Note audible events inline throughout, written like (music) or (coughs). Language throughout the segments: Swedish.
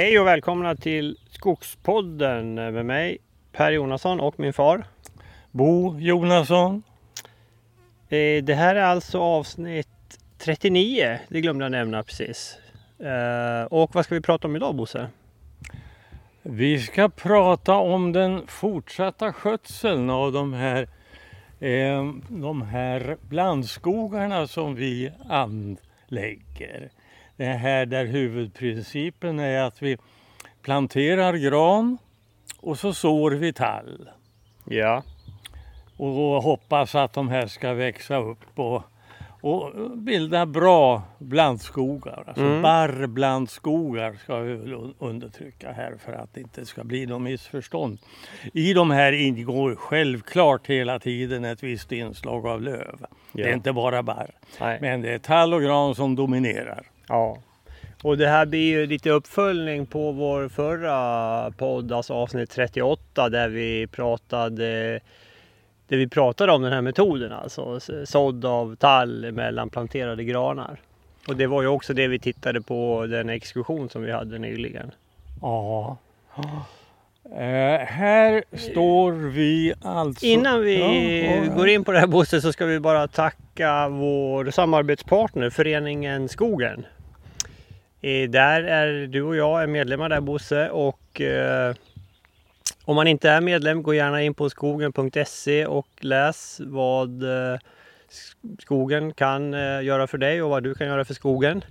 Hej och välkomna till Skogspodden med mig Per Jonasson och min far. Bo Jonasson. Eh, det här är alltså avsnitt 39. Det glömde jag nämna precis. Eh, och vad ska vi prata om idag Bosse? Vi ska prata om den fortsatta skötseln av de här, eh, de här blandskogarna som vi anlägger. Det här där huvudprincipen är att vi planterar gran och så sår vi tall. Ja. Och hoppas att de här ska växa upp och, och bilda bra blandskogar. Alltså Mm. barrblandskogar ska vi undertrycka här för att det inte ska bli något missförstånd. I de här ingår självklart hela tiden ett visst inslag av löv. Det är Ja. inte bara barr. Nej. Men det är tall och gran som dominerar. Ja. Och det här blir ju lite uppföljning på vår förra podd, alltså avsnitt 38 där vi pratade där vi pratade om den här metoden, alltså sådd av tall mellan planterade granar. Och det var ju också det vi tittade på den exkursion som vi hade nyligen. Ja. Eh, här står vi alltså... Innan vi Ja, går in på det här Bosse så ska vi bara tacka vår samarbetspartner Föreningen Skogen. Där är du och jag är medlemmar där Bosse och eh, om man inte är medlem gå gärna in på skogen.se och läs vad eh, skogen kan eh, göra för dig och vad du kan göra för skogen.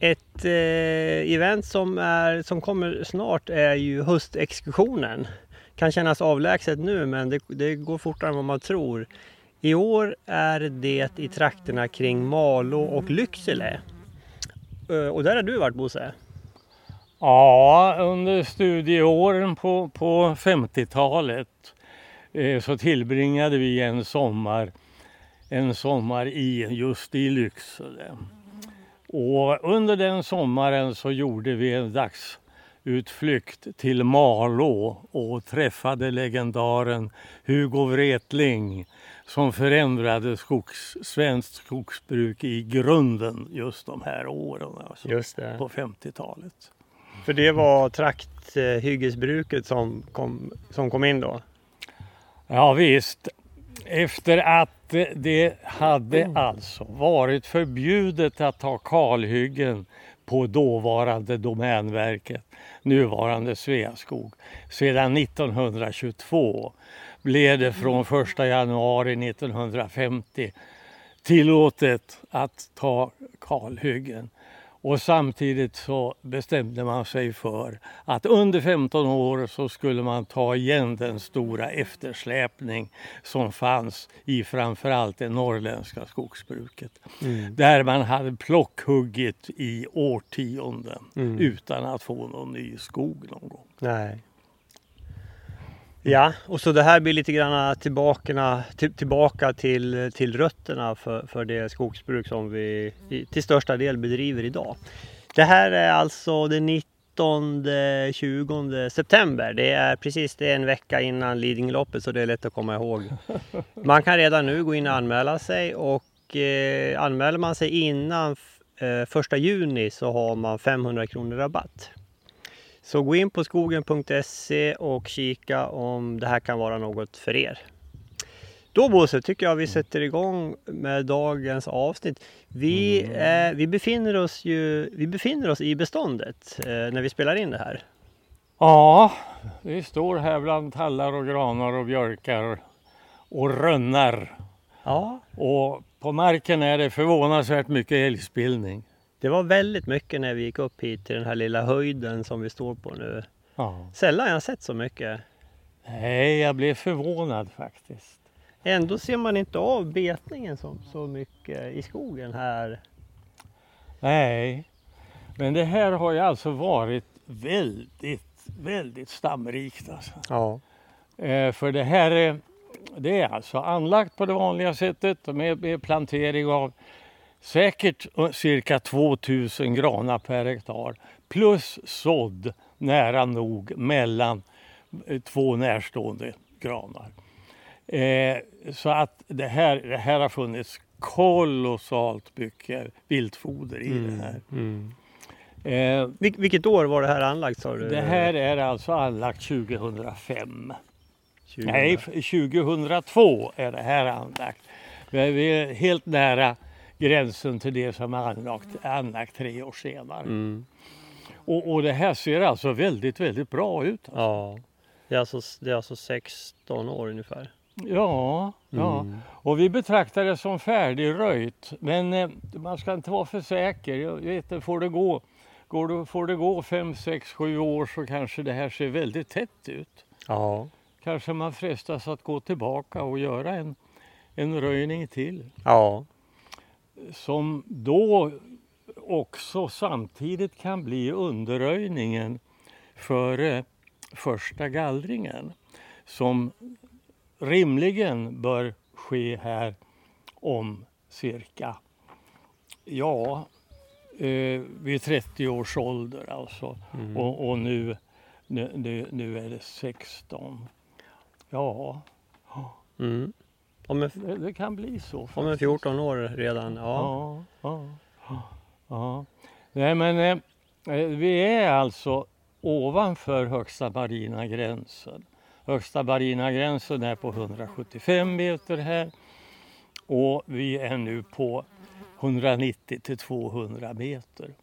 Ett eh, event som, är, som kommer snart är ju höstexkursionen kan kännas avlägset nu men det, det går fortare än vad man tror. I år är det i trakterna kring Malå och Lycksele. Eh, och där har du varit Bosse? Ja, under studieåren på, på 50-talet eh, så tillbringade vi en sommar, en sommar i, just i Lycksele. Och under den sommaren så gjorde vi en dagsutflykt till Malå och träffade legendaren Hugo Wretling som förändrade skogs, svenskt skogsbruk i grunden just de här åren. Alltså på 50-talet. För det var trakthyggesbruket som kom, som kom in då? Ja visst. Efter att det hade alltså varit förbjudet att ta kalhyggen på dåvarande Domänverket, nuvarande Sveaskog, sedan 1922 blev det från 1 januari 1950 tillåtet att ta kalhyggen. Och samtidigt så bestämde man sig för att under 15 år så skulle man ta igen den stora eftersläpning som fanns i framförallt det norrländska skogsbruket. Där man hade plockhuggit i årtionden Mm. utan att få någon ny skog någon gång. Nej. Ja, och så det här blir lite grann tillbaka, till, tillbaka till, till rötterna för, för det skogsbruk som vi till största del bedriver idag. Det här är alltså den 19-20 september. Det är precis det är en vecka innan Lidingöloppet så det är lätt att komma ihåg. (laughs) Man kan redan nu gå in och anmäla sig och eh, anmäler man sig innan eh, första juni så har man 500 kronor rabatt. Så gå in på skogen.se och kika om det här kan vara något för er. Då Bosse tycker jag vi sätter igång med dagens avsnitt. Vi, eh, vi, befinner, oss ju, vi befinner oss i beståndet eh, när vi spelar in det här. Ja, vi står här bland tallar och granar och björkar och rönnar. Ja, Och på marken är det förvånansvärt mycket älgspillning. Det var väldigt mycket när vi gick upp hit till den här lilla höjden som vi står på nu. Ja. Sällan jag sett så mycket. Nej, jag blev förvånad faktiskt. Ändå ser man inte av betningen så, så mycket i skogen här. Nej, men det här har ju alltså varit väldigt, väldigt stamrikt. Alltså. Ja. Eh, för det här är, det är alltså anlagt på det vanliga sättet med, med plantering av säkert eh, cirka 2000 granar per hektar plus sådd nära nog mellan eh, två närstående granar. Eh, så att det här, det här har funnits kolossalt mycket viltfoder i det här. Mm. Eh, Vil vilket år var det här anlagt sa du? det här är alltså anlagt 2005. 20. Nej, f- 2002 är det här anlagt. Vi är helt nära gränsen till det som anlagt, anlagt tre år senare. Mm. Och, och det här ser alltså väldigt, väldigt bra ut. Alltså. Ja. Det är, alltså, det är alltså 16 år ungefär. Ja, ja. Mm. Och vi betraktar det som färdigröjt. Men eh, man ska inte vara för säker. Jag vet, inte, får det gå, går det, får det gå fem, sex, sju år så kanske det här ser väldigt tätt ut. Ja. Kanske man frestas att gå tillbaka och göra en, en röjning till. Ja. Som då också samtidigt kan bli underröjningen före första gallringen. Som rimligen bör ske här om cirka, ja, eh, vid 30 års ålder alltså. Mm. Och, och nu, nu, nu, är det 16. Ja, Mm. Om, en, det, det kan bli så. om en faktiskt. 14 år redan. Ja. Ja, ja, ja. Nej men eh, eh, vi är alltså ovanför högsta marina gränsen. Högsta marina gränsen är på 175 meter här och vi är nu på 190 till 200 meter.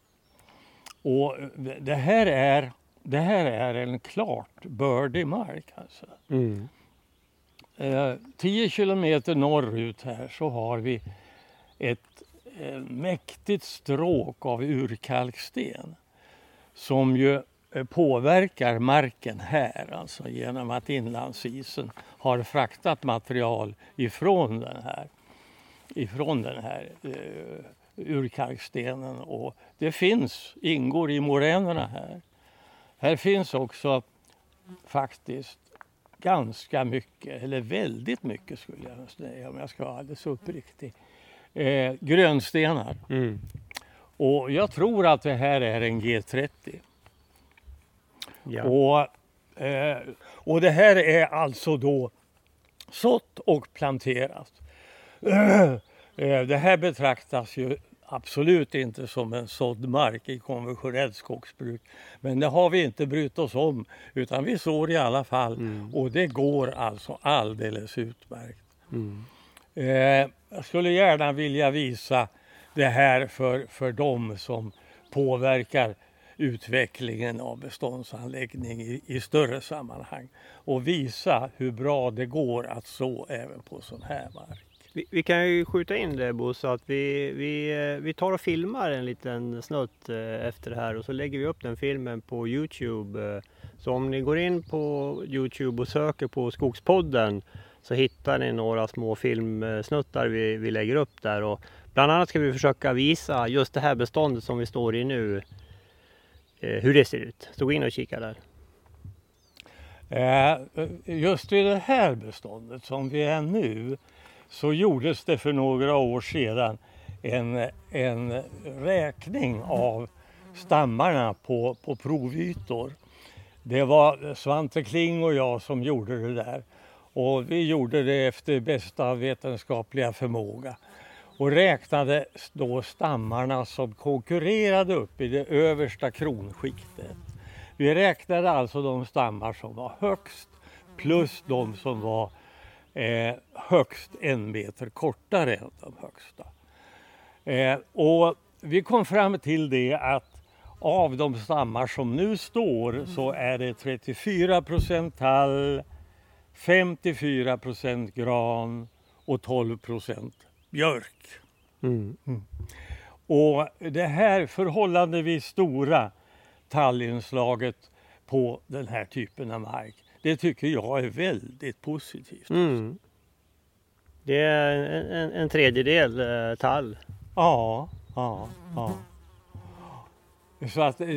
Och eh, det här är, det här är en klart bördig mark alltså. Mm. Eh, 10 kilometer norrut här så har vi ett eh, mäktigt stråk av urkalksten som ju eh, påverkar marken här, alltså genom att inlandsisen har fraktat material ifrån den här, ifrån den här eh, urkalkstenen. Och det finns, ingår i moränerna här. Här finns också faktiskt ganska mycket, eller väldigt mycket skulle jag säga om jag ska vara alldeles uppriktig. Eh, grönstenar. Mm. Och jag tror att det här är en G30. Ja. Och, eh, och det här är alltså då sått och planterat. (clears throat) Eh, det här betraktas ju absolut inte som en sådd mark i konventionellt skogsbruk. Men det har vi inte brytt oss om utan vi sår i alla fall Mm. och det går alltså alldeles utmärkt. Mm. Eh, jag skulle gärna vilja visa det här för, för dem som påverkar utvecklingen av beståndsanläggning i, i större sammanhang och visa hur bra det går att så även på sån här mark. Vi, vi kan ju skjuta in det Bosse att vi, vi, eh, vi tar och filmar en liten snutt eh, efter det här och så lägger vi upp den filmen på Youtube. Eh. Så om ni går in på Youtube och söker på Skogspodden så hittar ni några små filmsnuttar vi, vi lägger upp där. Och bland annat ska vi försöka visa just det här beståndet som vi står i nu. Hur det ser ut. Så gå in och kika där. Just i det här beståndet som vi är nu så gjordes det för några år sedan en, en räkning av stammarna på, på provytor. Det var Svante Kling och jag som gjorde det där. Och vi gjorde det efter bästa vetenskapliga förmåga. Och räknade då stammarna som konkurrerade upp i det översta kronskiktet. Vi räknade alltså de stammar som var högst plus de som var eh, högst en meter kortare än de högsta. Eh, och vi kom fram till det att av de stammar som nu står så är det 34 procent tall, 54 procent gran och 12 procent björk. Mm. Och det här förhållandevis stora tallinslaget på den här typen av mark, det tycker jag är väldigt positivt. Mm. Det är en, en, en tredjedel eh, tall. Ja, ja, ja. Så att, eh,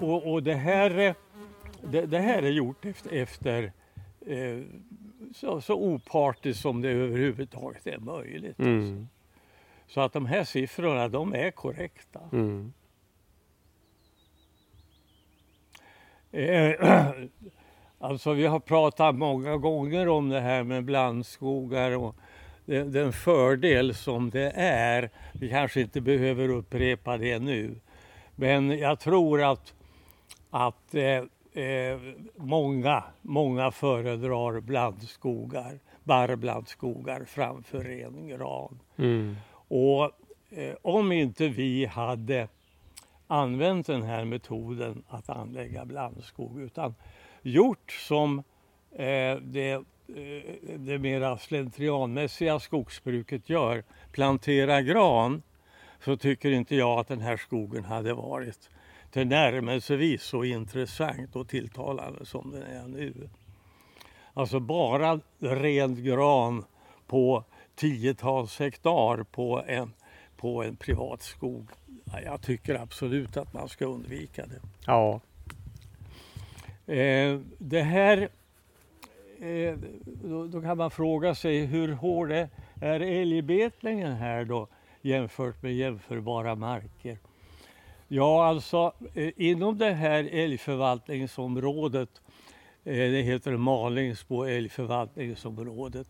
och, och det, här, eh, det, det här är gjort efter, efter eh, så, så opartiskt som det överhuvudtaget är möjligt. Mm. Så att de här siffrorna, de är korrekta. Mm. Eh, (clears throat) Alltså vi har pratat många gånger om det här med blandskogar och den, fördel som det är. Vi kanske inte behöver upprepa det nu. Men jag tror att, att eh, eh, många, många föredrar blandskogar, barrblandskogar framför ren gran. Mm. Och eh, om inte vi hade använt den här metoden att anlägga blandskog utan gjort som eh, det, eh, det mera slentrianmässiga skogsbruket gör, plantera gran, så tycker inte jag att den här skogen hade varit tillnärmelsevis så intressant och tilltalande som den är nu. Alltså bara ren gran på tiotals hektar på en, på en privat skog. Jag tycker absolut att man ska undvika det. Ja. Eh, det här, eh, då, då, kan man fråga sig hur hård är, är älgbetningen här då jämfört med jämförbara marker? Ja, alltså eh, inom det här älgförvaltningsområdet, eh, det heter Malingsbo älgförvaltningsområdet,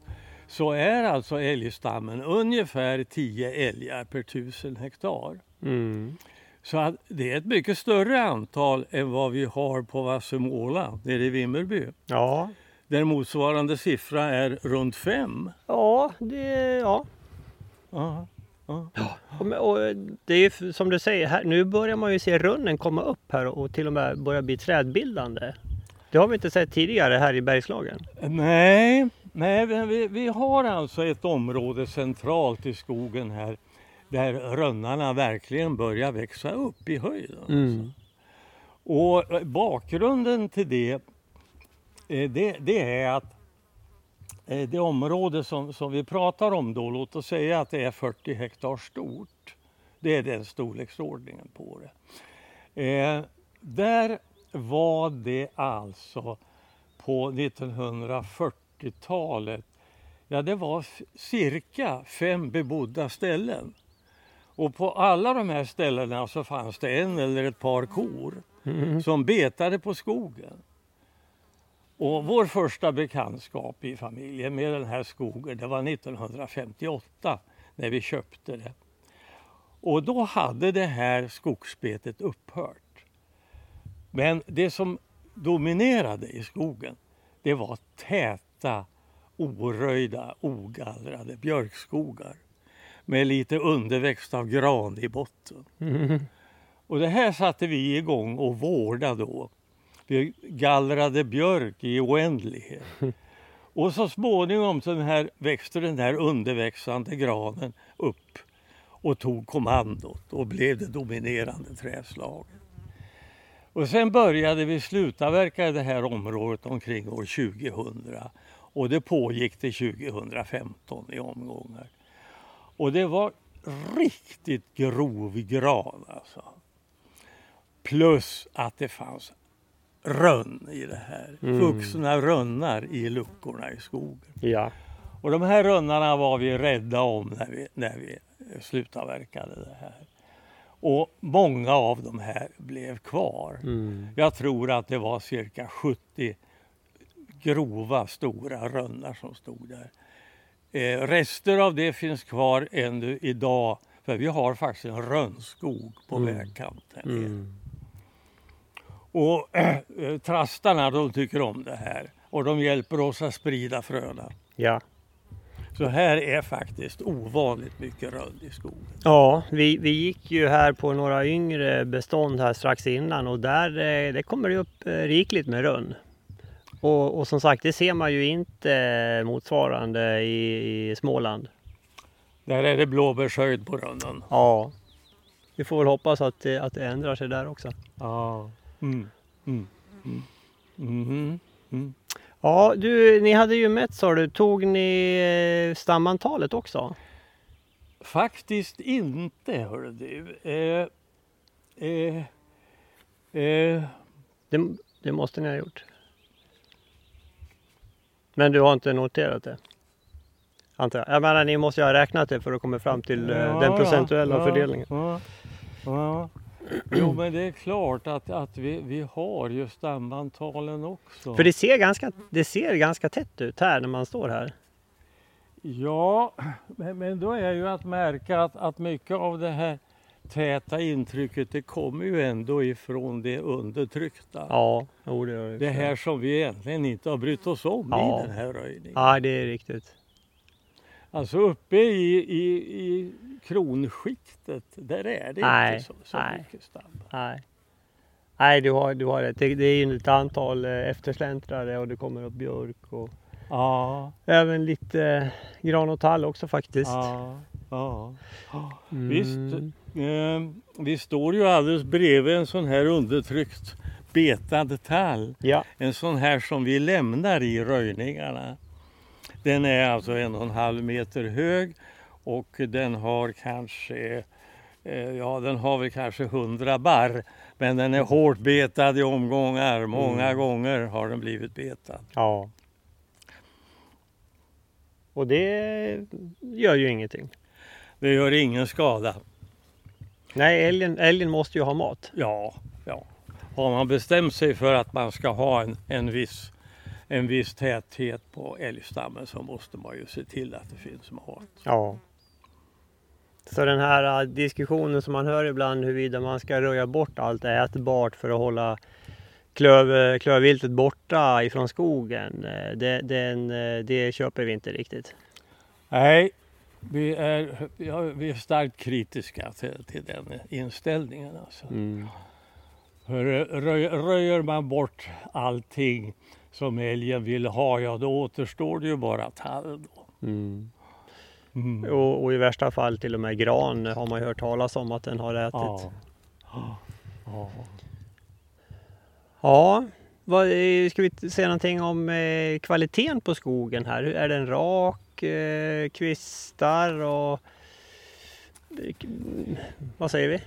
så är alltså älgstammen ungefär 10 älgar per tusen hektar. Mm. Så att det är ett mycket större antal än vad vi har på Vassemåla nere i Vimmerby. Ja. Där motsvarande siffra är runt fem. Ja, det, ja. Ja, ja. Och, och det är som du säger, här, nu börjar man ju se runnen komma upp här och till och med börja bli trädbildande. Det har vi inte sett tidigare här i Bergslagen. Nej, nej vi, vi har alltså ett område centralt i skogen här där rönnarna verkligen börjar växa upp i höjden. Mm. Och eh, bakgrunden till det, eh, det, det är att eh, det område som, som vi pratar om då, låt oss säga att det är 40 hektar stort. Det är den storleksordningen på det. Eh, där var det alltså på 1940-talet, ja det var cirka fem bebodda ställen. Och på alla de här ställena så fanns det en eller ett par kor Mm. som betade på skogen. Och vår första bekantskap i familjen med den här skogen det var 1958 när vi köpte det. Och då hade det här skogsbetet upphört. Men det som dominerade i skogen det var täta, oröjda, ogallrade björkskogar med lite underväxt av gran i botten. Mm. Och det här satte vi igång och vårdade då. Vi gallrade björk i oändlighet. (laughs) Och så småningom så den här, växte den här underväxande granen upp och tog kommandot och blev det dominerande träslaget. Och sen började vi slutavverka i det här området omkring år 2000 och det pågick till 2015 i omgångar. Och det var riktigt grov gran alltså. Plus att det fanns rönn i det här. Mm. Vuxna rönnar i luckorna i skogen. Ja. Och de här rönnarna var vi rädda om när vi, när vi slutavverkade det här. Och många av de här blev kvar. Mm. Jag tror att det var cirka 70 grova stora rönnar som stod där. Eh, rester av det finns kvar ännu idag för vi har faktiskt en rönnskog på Mm. vägkanten. Mm. Och äh, (clears throat) trastarna de tycker om det här och de hjälper oss att sprida fröna. Ja. Så här är faktiskt ovanligt mycket rönn i skogen. Ja, vi, vi gick ju här på några yngre bestånd här strax innan och där eh, det kommer det upp eh, rikligt med rönn. Och, och som sagt, det ser man ju inte motsvarande i, i Småland. Där är det blåbärshöjd på rönnen. Ja, vi får väl hoppas att det, att det ändrar sig där också. Ja. Mm. Mm. Mm. Mhm. Mm. Ja, du, ni hade ju mätt sa du. Tog ni eh, stamantalet också? Faktiskt inte, hörru du. Eh, eh, eh, Det, det måste ni ha gjort. Men du har inte noterat det? Antar jag. Jag menar, ni måste ju ha räknat det för att komma fram till eh, ja, den procentuella ja, fördelningen. Ja, ja. Jo, men det är klart att, att vi, vi har ju stamantalen också. För det ser, ganska, det ser ganska tätt ut här när man står här. Ja, men, men då är ju att märka att, att mycket av det här täta intrycket det kommer ju ändå ifrån det undertryckta. Ja, jo, det gör det. Det här som vi egentligen inte har brytt oss om Ja. i den här röjningen. Ja, det är riktigt. Alltså uppe i, i, i kronskiktet, där är det Nej, inte så, så nej. mycket stamma. Nej. Nej, du har, du har rätt. Det, det är ju ett antal eh, eftersläntrare och det kommer upp björk och Ja, även lite eh, gran och tall också faktiskt. ja, ja. Mm. Visst, eh, vi står ju alldeles bredvid en sån här undertryckt betad tall. Ja. En sån här som vi lämnar i röjningarna. Den är alltså en och en halv meter hög och den har kanske eh, Ja, den har väl kanske 100 barr, men den är hårt betad i omgångar. Många Mm. gånger har den blivit betad. ja. Och det gör ju ingenting. Det gör ingen skada. Nej, älgen, älgen måste ju ha mat. Ja, ja. Har man bestämt sig för att man ska ha en, en, viss, en viss täthet på älgstammen så måste man ju se till att det finns mat. Ja. Så den här äh, diskussionen som man hör ibland huruvida man ska röja bort allt ätbart för att hålla klöv, klövviltet borta ifrån skogen. eh, Det, den, eh, det köper vi inte riktigt. Nej, vi är, ja, vi är starkt kritiska till, till den inställningen. Alltså. Mm. För röj, röjer man bort allting som älgen vill ha, ja då återstår det ju bara tall. Då. Mm. Mm. Och, och i värsta fall till och med gran har man ju hört talas om att den har ätit. Ja. Ja. Ja, vad, eh, ska vi säga någonting om eh, kvaliteten på skogen här? Är den rak, eh, kvistar och vad säger vi?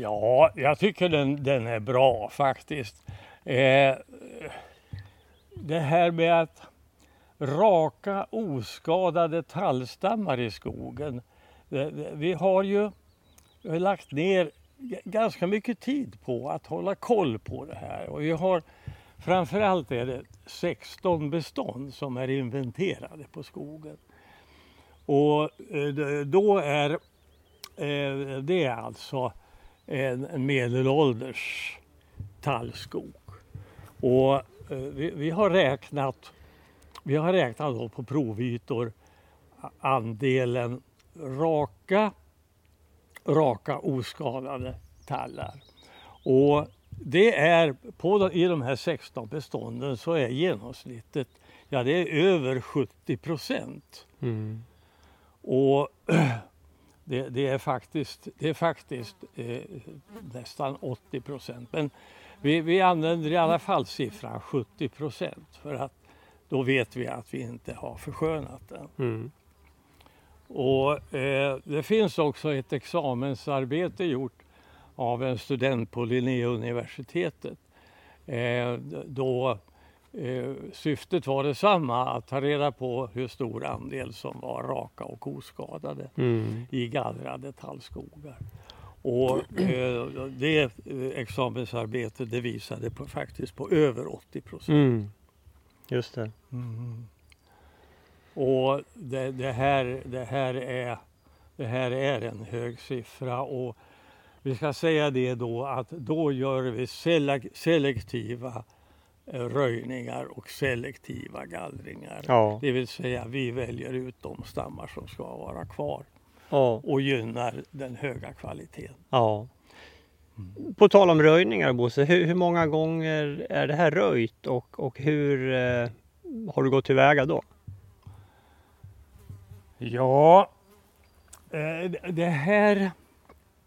Ja, jag tycker den, den är bra faktiskt. Eh, det här med att raka oskadade tallstammar i skogen. Vi har ju lagt ner ganska mycket tid på att hålla koll på det här. Och vi har framförallt är det 16 bestånd som är inventerade på skogen. Och eh, då är eh, det är alltså en, medelålders tallskog. Och eh, vi, har räknat vi har räknat då på provytor andelen raka, raka oskadade tallar. Och det är på i de här 16 bestånden så är genomsnittet ja, det är över 70 procent. Mm. Och (clears throat) det, det är faktiskt, det är faktiskt eh, nästan 80 procent. Men vi, vi använder i alla fall siffran 70 procent för att då vet vi att vi inte har förskönat den. Mm. Och eh, det finns också ett examensarbete gjort av en student på Linnéuniversitetet. Eh, då eh, syftet var detsamma, att ta reda på hur stor andel som var raka och oskadade Mm. i gallrade tallskogar. Och eh, det examensarbetet det visade på, faktiskt på över 80 procent. Mm. Just det. Mm. Och det, det, här, det, här är, det här är en hög siffra och vi ska säga det då att då gör vi selek- selektiva eh, röjningar och selektiva gallringar. Ja. Det vill säga vi väljer ut de stammar som ska vara kvar Ja. och gynnar den höga kvaliteten. ja. På tal om röjningar Bosse, hur, hur många gånger är det här röjt och, och hur eh, har du gått tillväga då? Ja, eh, det här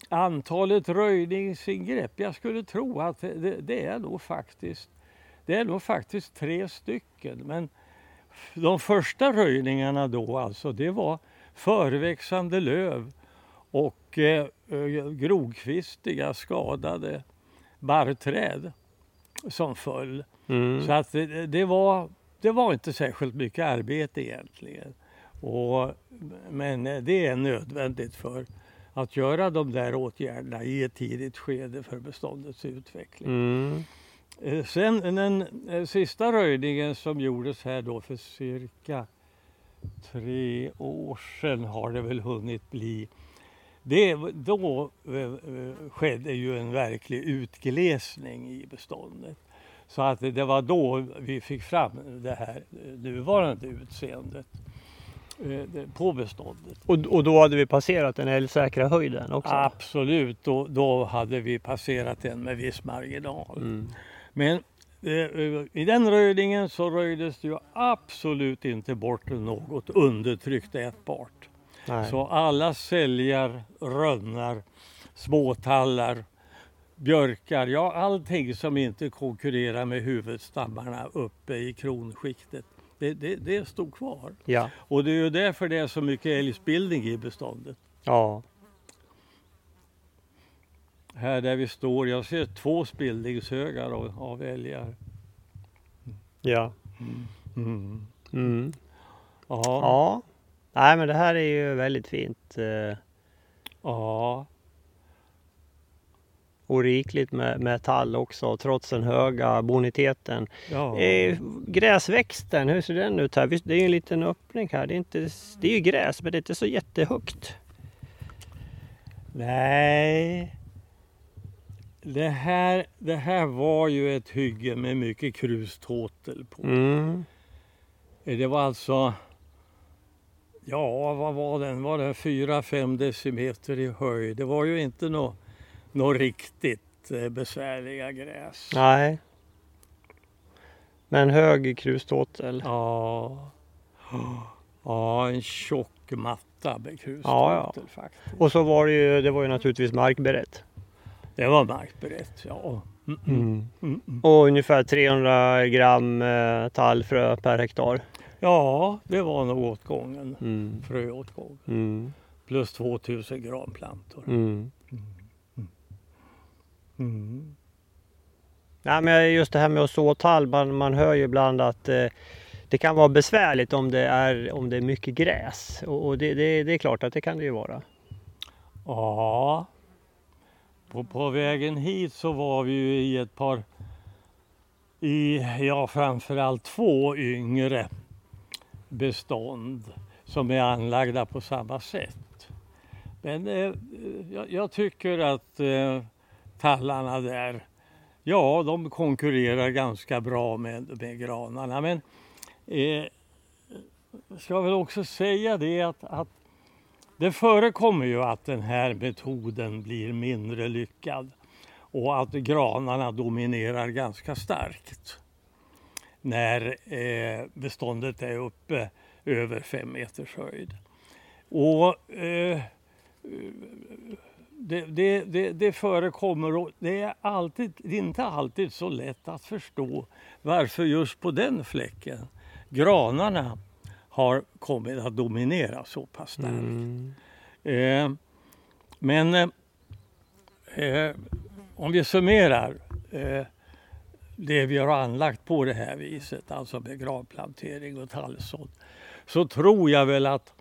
antalet röjningsingrepp, jag skulle tro att det, det är nog faktiskt det är nog faktiskt tre stycken. Men de första röjningarna då alltså, det var förväxande löv och eh, eh, grogkvistiga skadade barrträd som föll. Mm. Så att det, det, var, det var inte särskilt mycket arbete egentligen. Och, men det är nödvändigt för att göra de där åtgärderna i ett tidigt skede för beståndets utveckling. Mm. Eh, Sen den eh, sista röjningen som gjordes här då för cirka tre år sedan har det väl hunnit bli. det, då eh, skedde ju en verklig utglesning i beståndet. Så att det var då vi fick fram det här nuvarande utseendet på beståndet. Och, och då hade vi passerat den älgsäkra höjden också? Absolut, då, då hade vi passerat den med viss marginal. Mm. Men eh, i den röjningen så röjdes det ju absolut inte bort något undertryckt ätbart. Nej. Så alla säljar, rönnar, småtallar, björkar, ja allting som inte konkurrerar med huvudstammarna uppe i kronskiktet. Det, det, det stod kvar. Ja. Och det är ju därför det är så mycket älgsbildning i beståndet. Ja. Här där vi står, jag ser två spillningshögar av, av älgar. Ja. Mm. Mm. Ja. Ja. Nej men det här är ju väldigt fint. eh, ja. Och rikligt med, med tall också trots den höga boniteten. ja. Eh, gräsväxten, hur ser den ut här? Det är ju en liten öppning här. Det är, inte, det är ju gräs men det är inte så jättehögt. Nej. Det här, det här var ju ett hygge med mycket kruståtel på. Mm. Det var alltså, ja vad var den, var det 4-5 decimeter i höjd. Det var ju inte något nå riktigt eh, besvärliga gräs. Nej. Men hög kruståtel. Ja. ja, en tjock matta med kruståtel Ja, faktiskt. Och så var det ju, det var ju naturligtvis markberett. Det var markberett, ja. Mm, mm. Mm. Mm, mm. Och ungefär 300 gram eh, tallfrö per hektar. Ja, det var nog åtgången, Mm. fröåtgången. Mm. Plus 2000 gram plantor. Mm. Mm. Nej, men just det här med att så tall, man, man hör ju ibland att eh, det kan vara besvärligt om det är, om det är mycket gräs. Och, och det, det, det är klart att det kan det ju vara. Ja. På, på vägen hit så var vi ju i ett par, i, ja framförallt två yngre bestånd som är anlagda på samma sätt. Men eh, jag, jag tycker att eh, tallarna där, ja de konkurrerar ganska bra med, med granarna. Men eh, jag ska väl också säga det att, att det förekommer ju att den här metoden blir mindre lyckad och att granarna dominerar ganska starkt när eh, beståndet är uppe över fem meters höjd. Och eh, det, det, det, det förekommer och det är alltid, det är inte alltid så lätt att förstå varför just på den fläcken granarna har kommit att dominera så pass starkt. Mm. Eh, men eh, eh, om vi summerar eh, det vi har anlagt på det här viset, alltså med gravplantering och tallsådd, så tror jag väl att,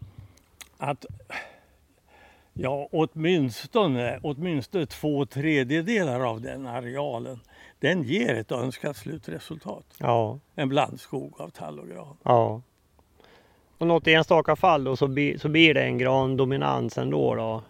att ja, åtminstone, åtminstone två tredjedelar av den arealen, den ger ett önskat slutresultat. Ja, En blandskog av tall och gran. ja. Och något enstaka fall då så, blir- så blir det en grandominans ändå då?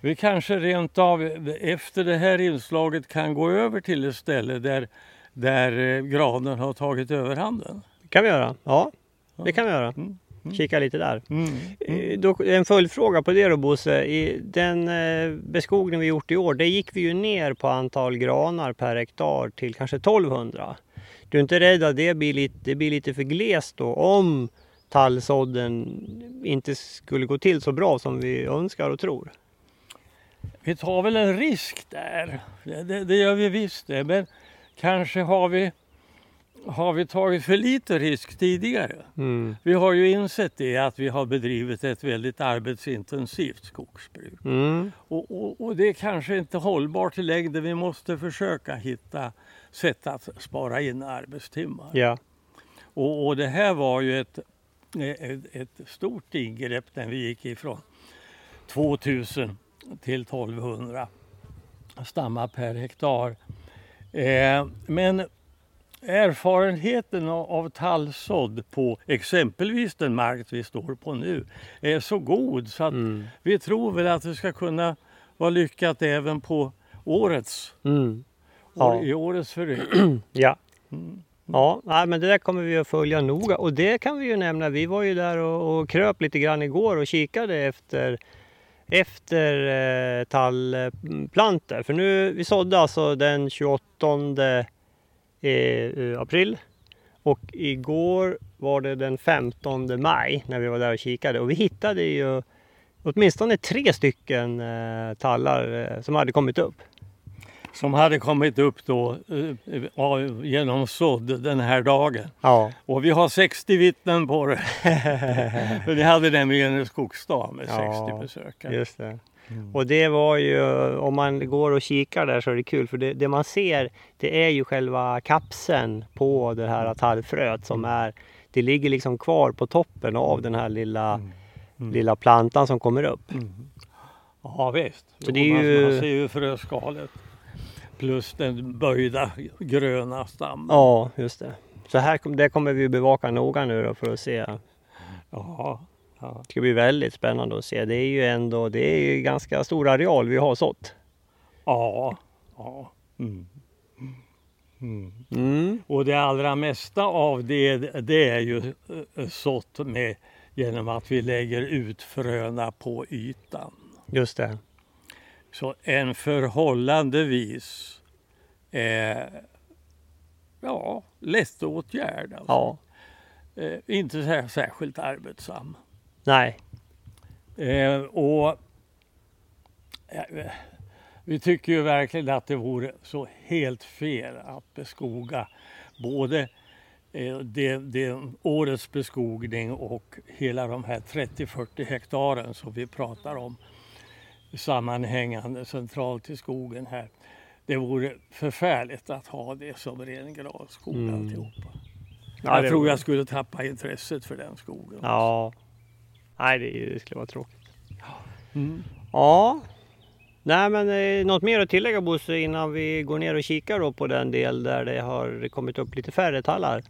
Vi kanske rent av efter det här inslaget kan gå över till ett ställe där, där eh, granen har tagit överhanden. Det kan vi göra. Ja, det kan vi göra. Mm. Mm. Kika lite där. Mm. Eh, Då, en följdfråga på det då Bosse. I den eh, beskogning vi gjort i år, det gick vi ju ner på antal granar per hektar till kanske 1200. Du är inte rädd att det blir lite, det blir lite för glest då om tallsådden inte skulle gå till så bra som vi önskar och tror? Vi tar väl en risk där. Det, det, det gör vi visst det. Men kanske har vi, har vi tagit för lite risk tidigare. Mm. Vi har ju insett det att vi har bedrivit ett väldigt arbetsintensivt skogsbruk. Mm. Och, och, och det är kanske inte hållbart i längden. Vi måste försöka hitta sätt att spara in arbetstimmar. Ja. Och, och det här var ju ett, ett, ett stort ingrepp när vi gick ifrån 2000 till 1200 stammar per hektar. Eh, men erfarenheten av, tallsådd på exempelvis den mark vi står på nu är så god så att Mm. vi tror väl att det ska kunna vara lyckat även på årets, Mm. år, Ja. i årets föryngring. (clears throat) Ja. Mm. Ja, nej, men det där kommer vi att följa noga och det kan vi ju nämna. Vi var ju där och, och kröp lite grann igår och kikade efter efter eh, tallplantor. För nu, vi sådde alltså den 28 eh, april och igår var det den 15 maj när vi var där och kikade och vi hittade ju åtminstone tre stycken eh, tallar eh, som hade kommit upp. Som hade kommit upp då eh, av- genom sådd den här dagen. Ja, Och vi har 60 vittnen på det. (laughs) För vi hade nämligen en skogsdag med 60 Ja, besökare. just det. Mm. Och det var ju, om man går och kikar där så är det kul för det, det man ser det är ju själva kapseln på det här tallfröet som är, det ligger liksom kvar på toppen av den här lilla, Mm. lilla plantan som kommer upp. Mm. Ja visst. Så Jo, det är man, ju- man ser ju fröskalet. Plus den böjda gröna stammen. Ja, just det. Så här, det kommer vi bevaka noga nu då för att se. Ja, ja. Det ska bli väldigt spännande att se. Det är ju ändå, det är ju ganska stor areal vi har sått. ja. ja. Mm. Mm. Mm. Och det allra mesta av det, det är ju eh, sått med genom att vi lägger ut fröna på ytan. Just det. Så en förhållandevis eh, ja, lätt åtgärd. Alltså. Ja. Eh, inte så särskilt arbetsam. Nej. Eh, och eh, vi tycker ju verkligen att det vore så helt fel att beskoga både eh, det, det, årets beskogning och hela de här 30-40 hektaren som vi pratar om sammanhängande centralt i skogen här. Det vore förfärligt att ha det som ren granskog Mm. alltihopa. Ja, jag tror jag skulle tappa intresset för den skogen. Ja. Nej, det, det skulle vara tråkigt. Mm. Ja. Nej men eh, något mer att tillägga Bosse innan vi går ner och kikar då på den del där det har kommit upp lite färre tallar?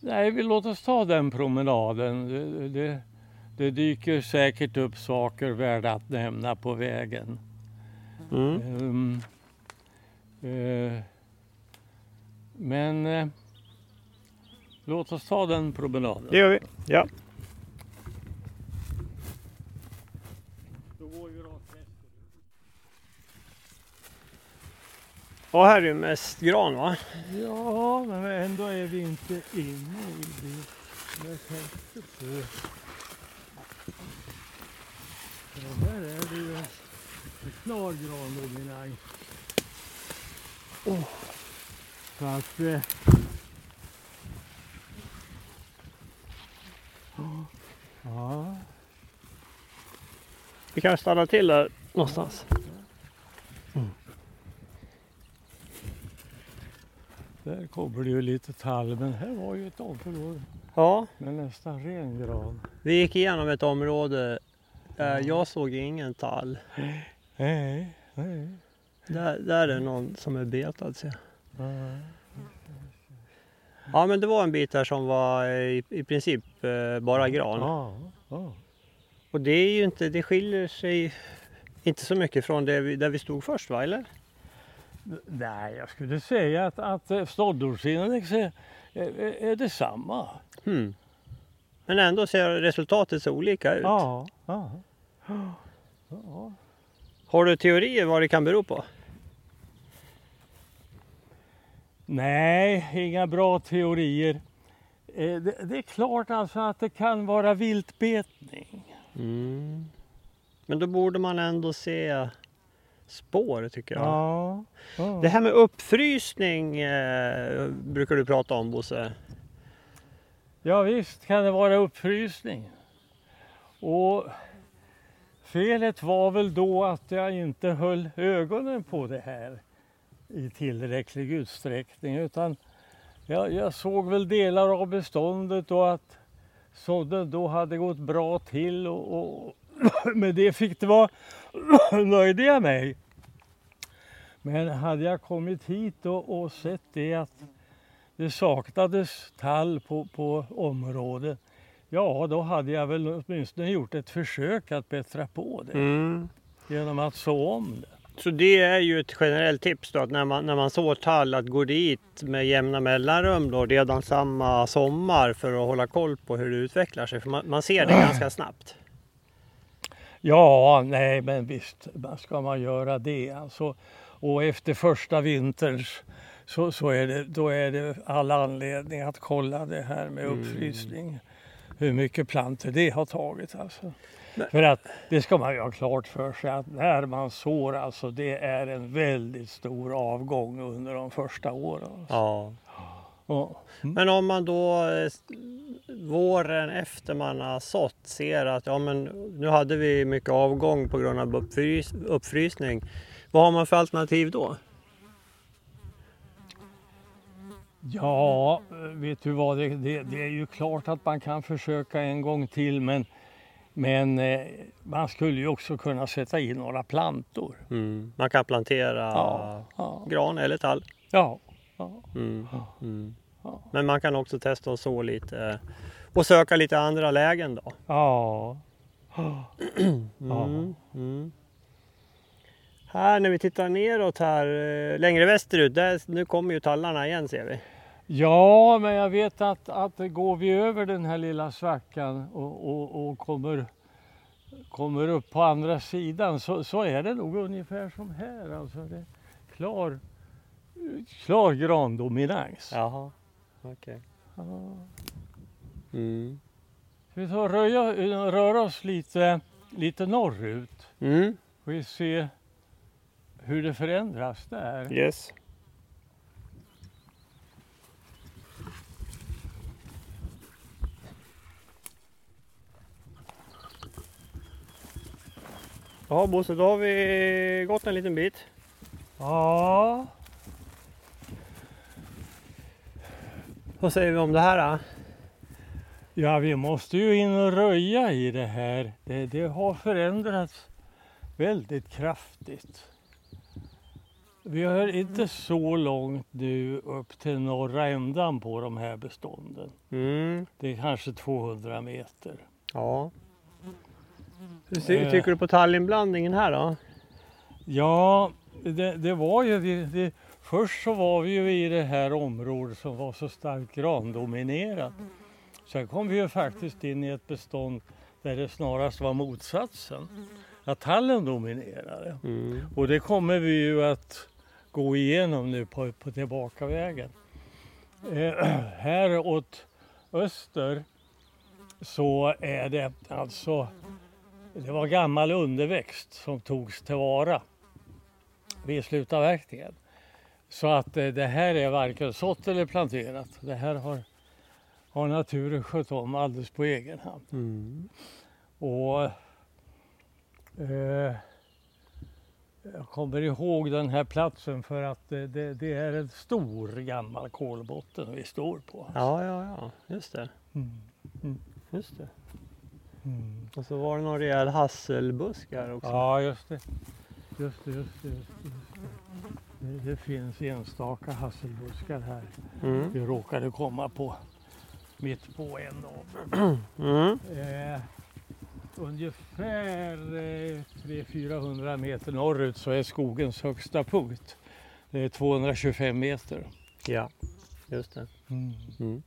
Nej, vi låt oss ta den promenaden. Det, det, det dyker säkert upp saker värda att nämna på vägen. Mm. Ehm, eh, men eh, låt oss ta den promenaden. Det gör vi. Ja. Då går vi rakt västerut. Och här är ju mest gran va? Ja, men ändå är vi inte inne i det jag tänkte på. Ja, här är det ju en klar grandominans. Oh. Så att... Eh, ja, Vi kan stanna till där någonstans. Där kommer det ju lite tall, men här var ju ett område Ja, med nästan ren gran. vi gick igenom ett område. Eh, jag såg ingen tall. Nej, nej. Där, där är någon som är betad ser jag. Ja. Ja men det var en bit där som var i, i princip eh, bara gran. Ja, ja. Och det är ju inte, det skiljer sig inte så mycket från det vi, där vi stod först va, eller? Nej, jag skulle säga att, att eh, ståndortsindex är, är, är detsamma. Hmm. Men ändå ser resultatet så olika ut. Ja, ja. ja. Har du teorier vad det kan bero på? Nej, inga bra teorier. Eh, Det, det är klart alltså att det kan vara viltbetning. Mm. Men då borde man ändå se spår tycker jag. Ja. ja. Det här med uppfrysning eh, brukar du prata om Bosse. Ja visst kan det vara uppfrysning. Och felet var väl då att jag inte höll ögonen på det här i tillräcklig utsträckning utan jag, jag såg väl delar av beståndet och att sådden då hade gått bra till och, och (coughs) med det fick det vara (laughs) nöjde jag mig. Men hade jag kommit hit och, och sett det att det saknades tall på, på området. Ja, då hade jag väl åtminstone gjort ett försök att bättra på det Mm. genom att så om det. Så det är ju ett generellt tips då att när man, när man sår tall att gå dit med jämna mellanrum då redan samma sommar för att hålla koll på hur det utvecklar sig. För man, man ser det ganska snabbt. Ja, nej men visst ska man göra det. Alltså, och efter första vinterns så, så är det, då är det all anledning att kolla det här med Mm. uppfrysning. Hur mycket plantor det har tagit alltså. Men- För att det ska man ju ha klart för sig att när man sår alltså det är en väldigt stor avgång under de första åren. Ja. Ja. Men om man då eh, våren efter man har sått ser att ja, men nu hade vi mycket avgång på grund av uppfrys, uppfrysning. Vad har man för alternativ då? Ja, vet du vad, det, det, det är ju klart att man kan försöka en gång till men, men eh, man skulle ju också kunna sätta in några plantor. Mm. Man kan plantera Ja, ja, gran eller tall. ja. ja. Mm. Mm. Men man kan också testa att så lite och söka lite andra lägen då. ja. Mm. Mm. Här när vi tittar neråt här eh, längre västerut, där, nu kommer ju tallarna igen ser vi. Ja, men jag vet att, att går vi över den här lilla svackan och, och, och kommer, kommer upp på andra sidan så, så är det nog ungefär som här. Alltså det klar, klar grandominans. Jaha, okej. Ja. Mm. Ska vi ta och röja, röra oss lite, lite norrut Mm. och vi se hur det förändras där. Yes. Ja Bosse, då har vi gått en liten bit. Ja, Vad säger vi om det här då? Ja, vi måste ju in och röja i det här. Det, det har förändrats väldigt kraftigt. Vi har inte så långt nu upp till norra ändan på de här bestånden. Mm. Det är kanske 200 meter. Ja. Hur ty- Eh. tycker du på tallinblandningen här då? Ja, det, det var ju... Det, det, först så var vi ju i det här området som var så starkt grandominerat. Sen kom vi ju faktiskt in i ett bestånd där det snarast var motsatsen. Att tallen dominerade. Mm. Och det kommer vi ju att gå igenom nu på, på tillbakavägen. Eh, (clears throat) här åt öster så är det alltså, det var gammal underväxt som togs tillvara vid slutavverkningen. Så att eh, det här är varken sått eller planterat. Det här har, har naturen skött om alldeles på egen hand. Mm. Och eh, jag kommer ihåg den här platsen för att det, det, det är en stor gammal kolbotten vi står på. Ja, ja, ja, just det. Mm. Just det. Mm. Och så var det någon rejäl hasselbusk här också. Ja, just det. Just det, just det. Just det, just det. Det, det finns enstaka hasselbuskar här. Mm. Vi råkade komma på mitt på en (clears throat) av. Mm. Eh, ungefär eh, 300-400 meter norrut så är skogens högsta punkt. Det är 225 meter. Ja, just det. Mm. Mm.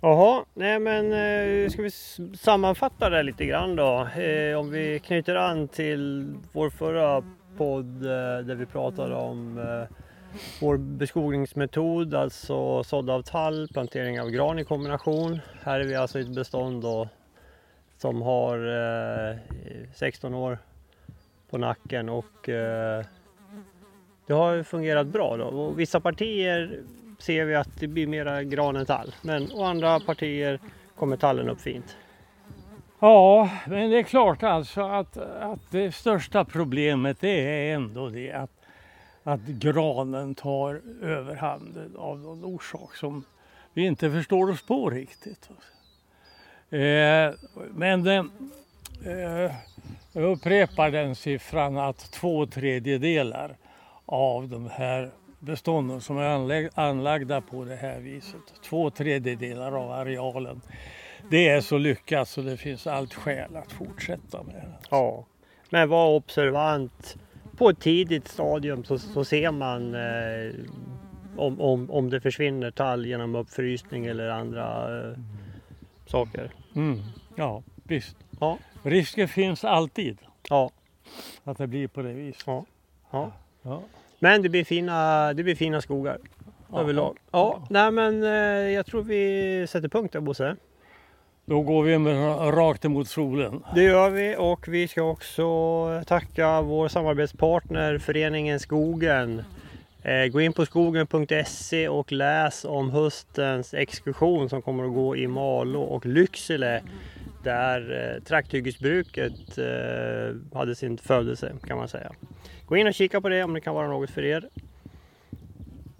Jaha, nej men eh, ska vi sammanfatta det lite grann då? Eh, om vi knyter an till vår förra podd eh, där vi pratade om eh, vår beskogningsmetod, alltså sådd av tall, plantering av gran i kombination. Här är vi alltså i ett bestånd då som har eh, 16 år på nacken och eh, det har fungerat bra då. Och vissa partier ser vi att det blir mera gran än tall. Men å andra partier kommer tallen upp fint. Ja, men det är klart alltså att, att det största problemet det är ändå det att, att granen tar överhanden av någon orsak som vi inte förstår oss på riktigt. Eh, men eh, eh, jag upprepar den siffran att två tredjedelar av de här bestånden som är anlagda på det här viset. Två tredjedelar av arealen. Det är så lyckat så det finns allt skäl att fortsätta med det. Ja, men var observant. På ett tidigt stadium så, så ser man eh, om, om, om det försvinner tall genom uppfrysning eller andra eh, saker. Mm. Ja, visst. Ja. Risken finns alltid Ja, att det blir på det viset. ja, ja. Ja. Men det blir fina, det blir fina skogar överlag. Ja, nej men eh, jag tror vi sätter punkt där Bosse. Då går vi med, rakt emot solen. Det gör vi och vi ska också tacka vår samarbetspartner Föreningen Skogen. Eh, gå in på skogen.se och läs om höstens exkursion som kommer att gå i Malå och Lycksele där eh, trakthyggesbruket eh, hade sin födelse kan man säga. Gå in och kika på det om det kan vara något för er.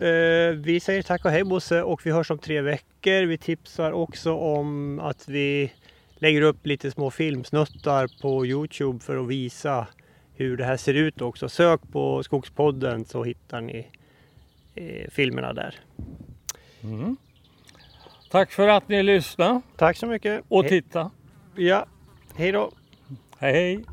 Eh, vi säger tack och hej Bosse och vi hörs om tre veckor. Vi tipsar också om att vi lägger upp lite små filmsnuttar på Youtube för att visa hur det här ser ut också. Sök på Skogspodden så hittar ni eh, filmerna där. Mm. Tack för att ni lyssnade Tack så mycket. och tittade. ja, hej då. Hej hej!